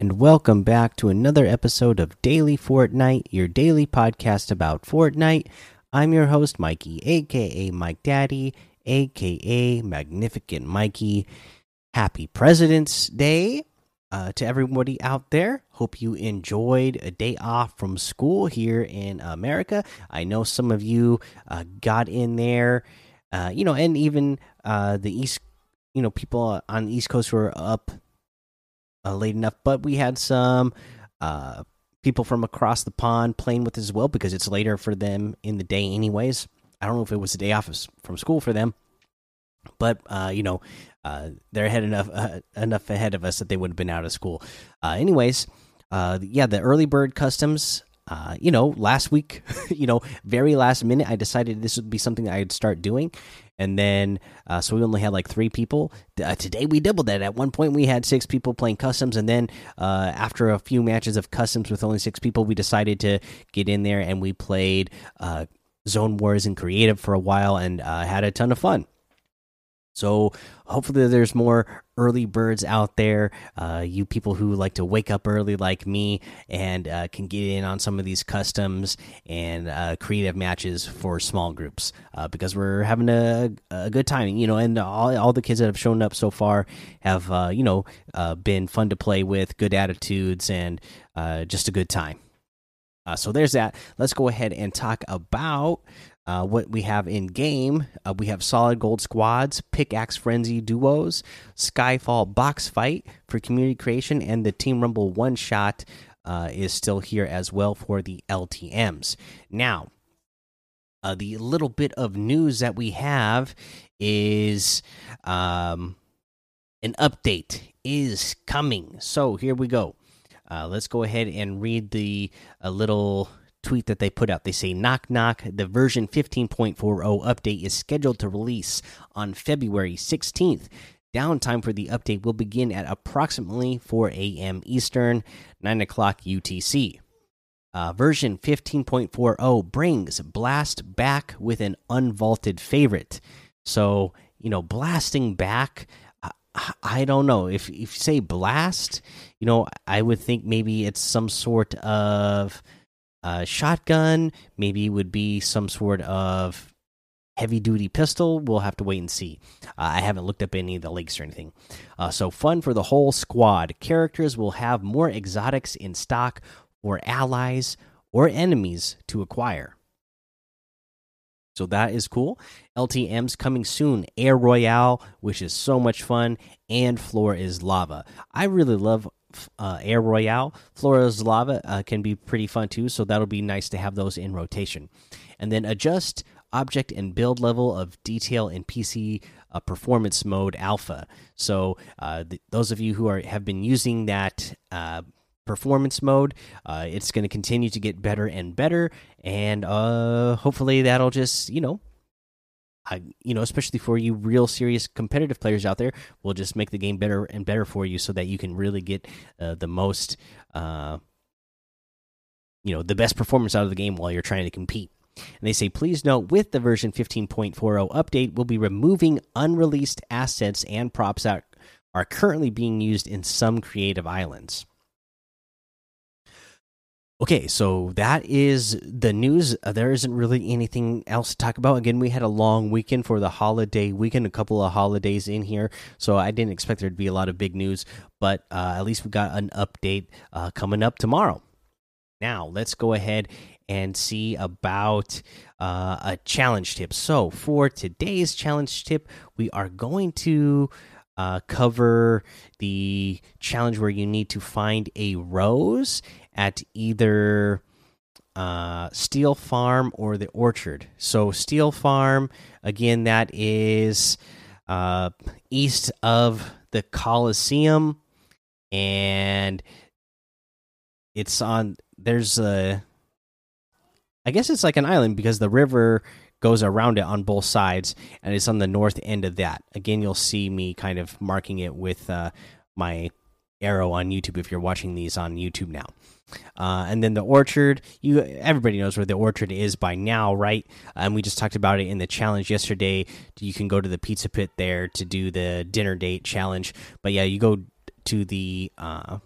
welcome back to another episode of Daily Fortnite, your daily podcast about Fortnite. I'm your host, Mikey, aka Mike Daddy, aka Magnificent Mikey. Happy President's Day uh, to everybody out there. Hope you enjoyed a day off from school here in America. I know some of you uh, got in there, uh, you know, and even uh, the East, you know, people on the East Coast were up uh, late enough, but we had some uh, people from across the pond playing with as well because it's later for them in the day, anyways. I don't know if it was a day off from school for them, but uh, you know, uh, they're ahead enough uh, enough ahead of us that they would have been out of school. Anyways, yeah, the early bird customs. Uh, you know, last week, you know, very last minute, I decided this would be something I'd start doing, and then uh, so we only had like three people. Uh, today we doubled that. At one point we had six people playing customs, and then uh, after a few matches of customs with only six people, we decided to get in there and we played uh, Zone Wars and Creative for a while and had a ton of fun. So hopefully there's more early birds out there. Uh, you people who like to wake up early like me and uh, can get in on some of these customs and uh, creative matches for small groups uh, because we're having a, a, good time. You know, and all, all the kids that have shown up so far have uh, you know uh, been fun to play with, good attitudes, and just a good time. so there's that. Let's go ahead and talk about uh, what we have in game, uh, we have solid gold squads, pickaxe frenzy duos, Skyfall box fight for community creation, and the Team Rumble one shot uh, is still here as well for the LTMs. Now, uh, the little bit of news that we have is um, an update is coming. So here we go. Uh, let's go ahead and read the a little tweet that they put out. They say, knock, knock, the version 15.40 update is scheduled to release on February 16th. Downtime for the update will begin at approximately 4 a.m. Eastern, 9 o'clock UTC. Uh, version 15.40 brings Blast back with an unvaulted favorite. So, you know, blasting back, I, I don't know. If, if you say blast, you know, I would think maybe it's some sort of shotgun, maybe would be some sort of heavy duty pistol. We'll have to wait and see. Uh, I haven't looked up any of the leaks or anything. Uh, so, fun for the whole squad. Characters will have more exotics in stock for allies or enemies to acquire. So that is cool. LTM's coming soon. Air Royale, which is so much fun, and Floor is Lava. I really love uh, Air Royale. Floor is Lava uh, can be pretty fun too, so that'll be nice to have those in rotation. And then adjust object and build level of detail in PC uh, performance mode alpha. So uh, those of you who are have been using that uh, performance mode, uh, it's going to continue to get better and better, and hopefully that'll just you know I, you know, especially for you real serious competitive players out there, will just make the game better and better for you, so that you can really get uh, the most, uh, you know, the best performance out of the game while you're trying to compete. And they say, please note, with the version 15.40 update, we'll be removing unreleased assets and props that are currently being used in some creative islands. Okay, so that is the news. Uh, there isn't really anything else to talk about. Again, we had a long weekend for the holiday weekend, a couple of holidays in here, so I didn't expect there to be a lot of big news, but uh, at least we got an update uh, coming up tomorrow. Now, let's go ahead and see about uh, a challenge tip. So, for today's challenge tip, we are going to uh, cover the challenge where you need to find a rose at either uh, Steel Farm or the Orchard. So Steel Farm, again, that is uh, east of the Coliseum, and it's on. There's a. I guess it's like an island because the river goes around it on both sides, and it's on the north end of that. Again, you'll see me kind of marking it with uh, my arrow on YouTube if you're watching these on YouTube now. Uh, and then the orchard, you everybody knows where the orchard is by now, right? And we just talked about it in the challenge yesterday. You can go to the pizza pit there to do the dinner date challenge. But yeah, you go to the uh,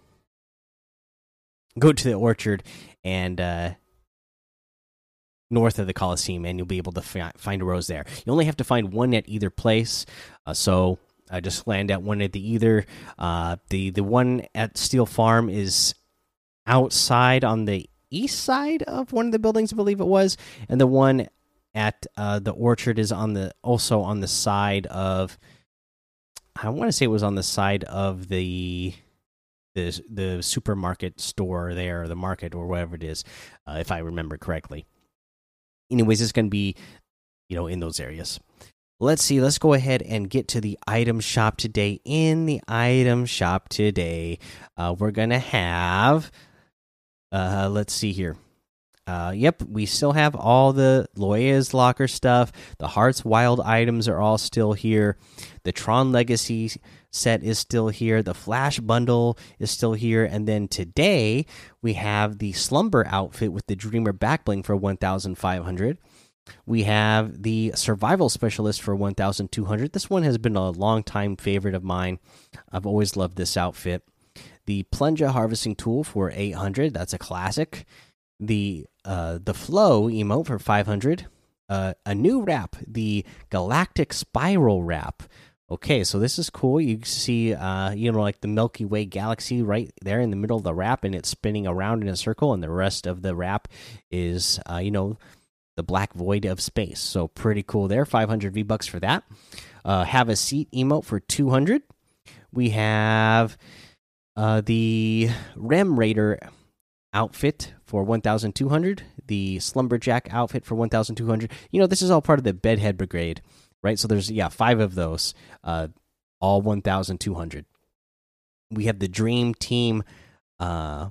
go to the orchard and uh, north of the Coliseum, and you'll be able to fi find a rose there. You only have to find one at either place, uh, so I just land at one at the either. Uh, the the one at Steel Farm is outside on the east side of one of the buildings, I believe it was, and the one at uh, the orchard is on the also on the side of. I want to say it was on the side of the the the supermarket store there, the market, or whatever it is, uh, if I remember correctly. Anyways, it's going to be, you know, in those areas. Let's see. Let's go ahead and get to the item shop today. In the item shop today, uh, we're gonna have. Uh, let's see here. Uh, yep, we still have all the Loya's locker stuff. The Hearts Wild items are all still here. The Tron Legacy set is still here. The Flash bundle is still here. And then today we have the Slumber outfit with the Dreamer backbling for 1,500. We have the Survival Specialist for 1,200. This one has been a long time favorite of mine. I've always loved this outfit. The Plunger Harvesting Tool for 800. That's a classic. The uh, the Flow emote for 500. Uh, a new wrap, the Galactic Spiral wrap Okay, so this is cool. You see, uh, you know, like the Milky Way galaxy right there in the middle of the wrap, and it's spinning around in a circle, and the rest of the wrap is, uh, you know, the black void of space. So pretty cool there. 500 V bucks for that. Uh, have a seat emote for 200. We have uh, the Rem Raider outfit for 1200 the slumberjack outfit for 1200 you know this is all part of the bedhead brigade right? So there's yeah five of those, uh, all one thousand two hundred. We have the Dream Team uh,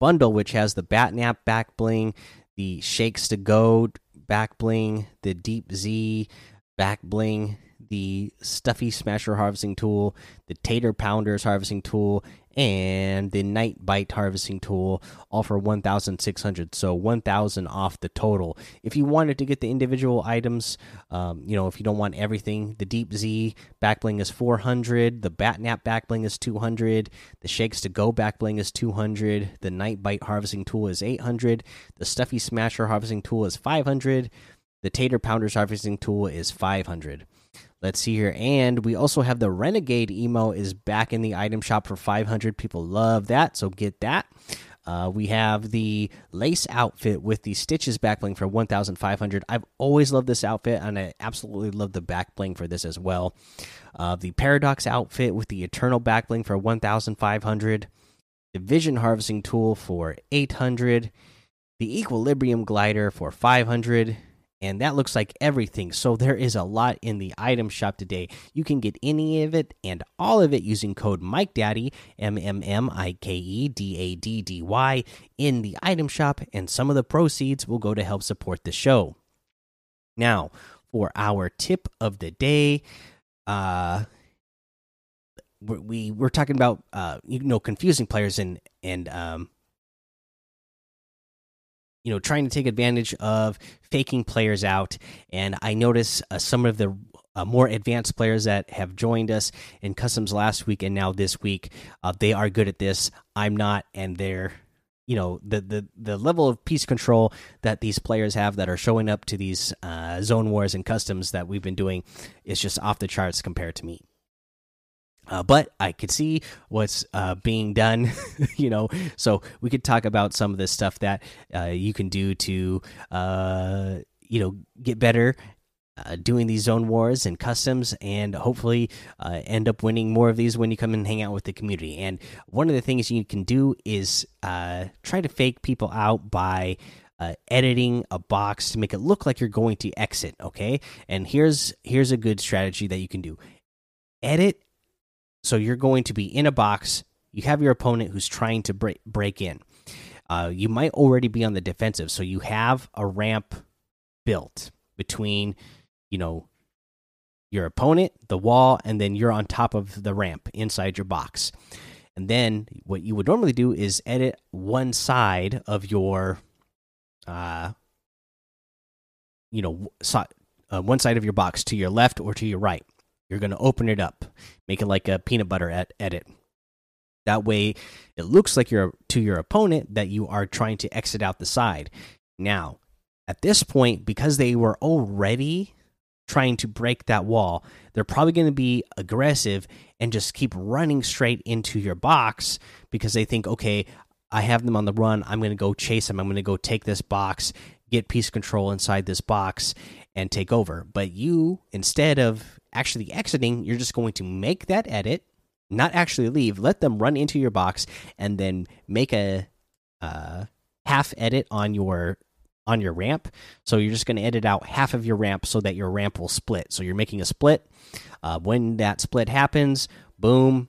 bundle, which has the Batnap back bling, the Shakes to Go back bling, the Deep Z back bling, the Stuffy Smasher harvesting tool, the Tater Pounders harvesting tool, and the Night Bite harvesting tool, all for 1,600. So 1,000 off the total. If you wanted to get the individual items, um, you know, if you don't want everything, the Deep Z backbling is 400, the Batnap backbling is 200, the Shakes to Go backbling is 200, the Night Bite harvesting tool is 800, the Stuffy Smasher harvesting tool is 500, the Tater Pounders harvesting tool is 500. Let's see here. And we also have the Renegade emo is back in the item shop for 500. People love that, so get that. Uh, we have the lace outfit with the stitches back backbling for 1,500. I've always loved this outfit, and I absolutely love the back backbling for this as well. Uh, the paradox outfit with the eternal back backbling for 1,500. The vision harvesting tool for 800. The equilibrium glider for 500 and that looks like everything. So there is a lot in the item shop today. You can get any of it and all of it using code Mike Daddy M M M I K E D A D D Y in the item shop, and some of the proceeds will go to help support the show. Now, for our tip of the day, uh, we we're talking about uh, you know confusing players and and um you know trying to take advantage of faking players out. And i notice uh, some of the uh, more advanced players that have joined us in customs last week and now this week uh, they are good at this. I'm not. And they're you know the the the level of piece control that these players have that are showing up to these uh, zone wars and customs that we've been doing is just off the charts compared to me uh, but I could see what's uh, being done, you know. So we could talk about some of the stuff that uh, you can do to, uh, you know, get better uh, doing these zone wars and customs, and hopefully uh, end up winning more of these when you come and hang out with the community. And one of the things you can do is try to fake people out by. editing a box to make it look like you're going to exit okay and here's here's a good strategy that you can do edit so you're going to be in a box. You have your opponent who's trying to break break in. Uh, you might already be on the defensive, so you have a ramp built between, you know, your opponent, the wall, and then you're on top of the ramp inside your box. And then what you would normally do is edit one side of your, uh, you know, so, uh, one side of your box to your left or to your right. You're going to open it up, make it like a peanut butter at edit. That way, it looks like you're to your opponent that you are trying to exit out the side. Now, at this point, because they were already trying to break that wall, they're probably going to be aggressive and just keep running straight into your box because they think, okay, I have them on the run. I'm going to go chase them. I'm going to go take this box, get piece control inside this box, and take over. But you, instead of actually exiting, you're just going to make that edit, not actually leave, let them run into your box, and then make a uh, half edit on your on your ramp. So you're just going to edit out half of your ramp so that your ramp will split. So you're making a split. Uh, when that split happens, boom,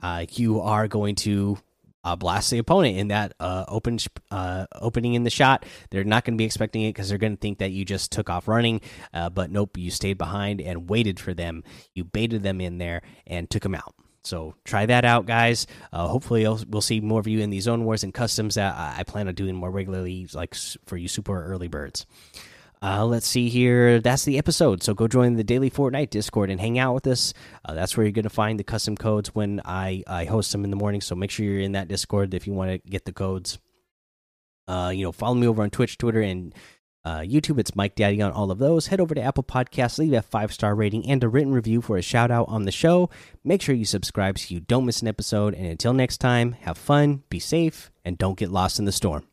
uh, you are going to uh, blast the opponent in that uh, open uh, opening in the shot. They're not going to be expecting it because they're going to think that you just took off running. Uh, but nope, you stayed behind and waited for them. You baited them in there and took them out. So try that out, guys. Uh, hopefully, we'll see more of you in these zone wars and customs that I plan on doing more regularly, like for you super early birds. Uh, let's see here. That's the episode. So go join the daily Fortnite Discord and hang out with us. Uh, that's where you're going to find the custom codes when I, I host them in the morning. So make sure you're in that Discord if you want to get the codes. Uh, you know, follow me over on Twitch, Twitter, and uh, YouTube. It's Mike Daddy on all of those. Head over to Apple Podcasts, leave a five star rating and a written review for a shout out on the show. Make sure you subscribe so you don't miss an episode. And until next time, have fun, be safe, and don't get lost in the storm.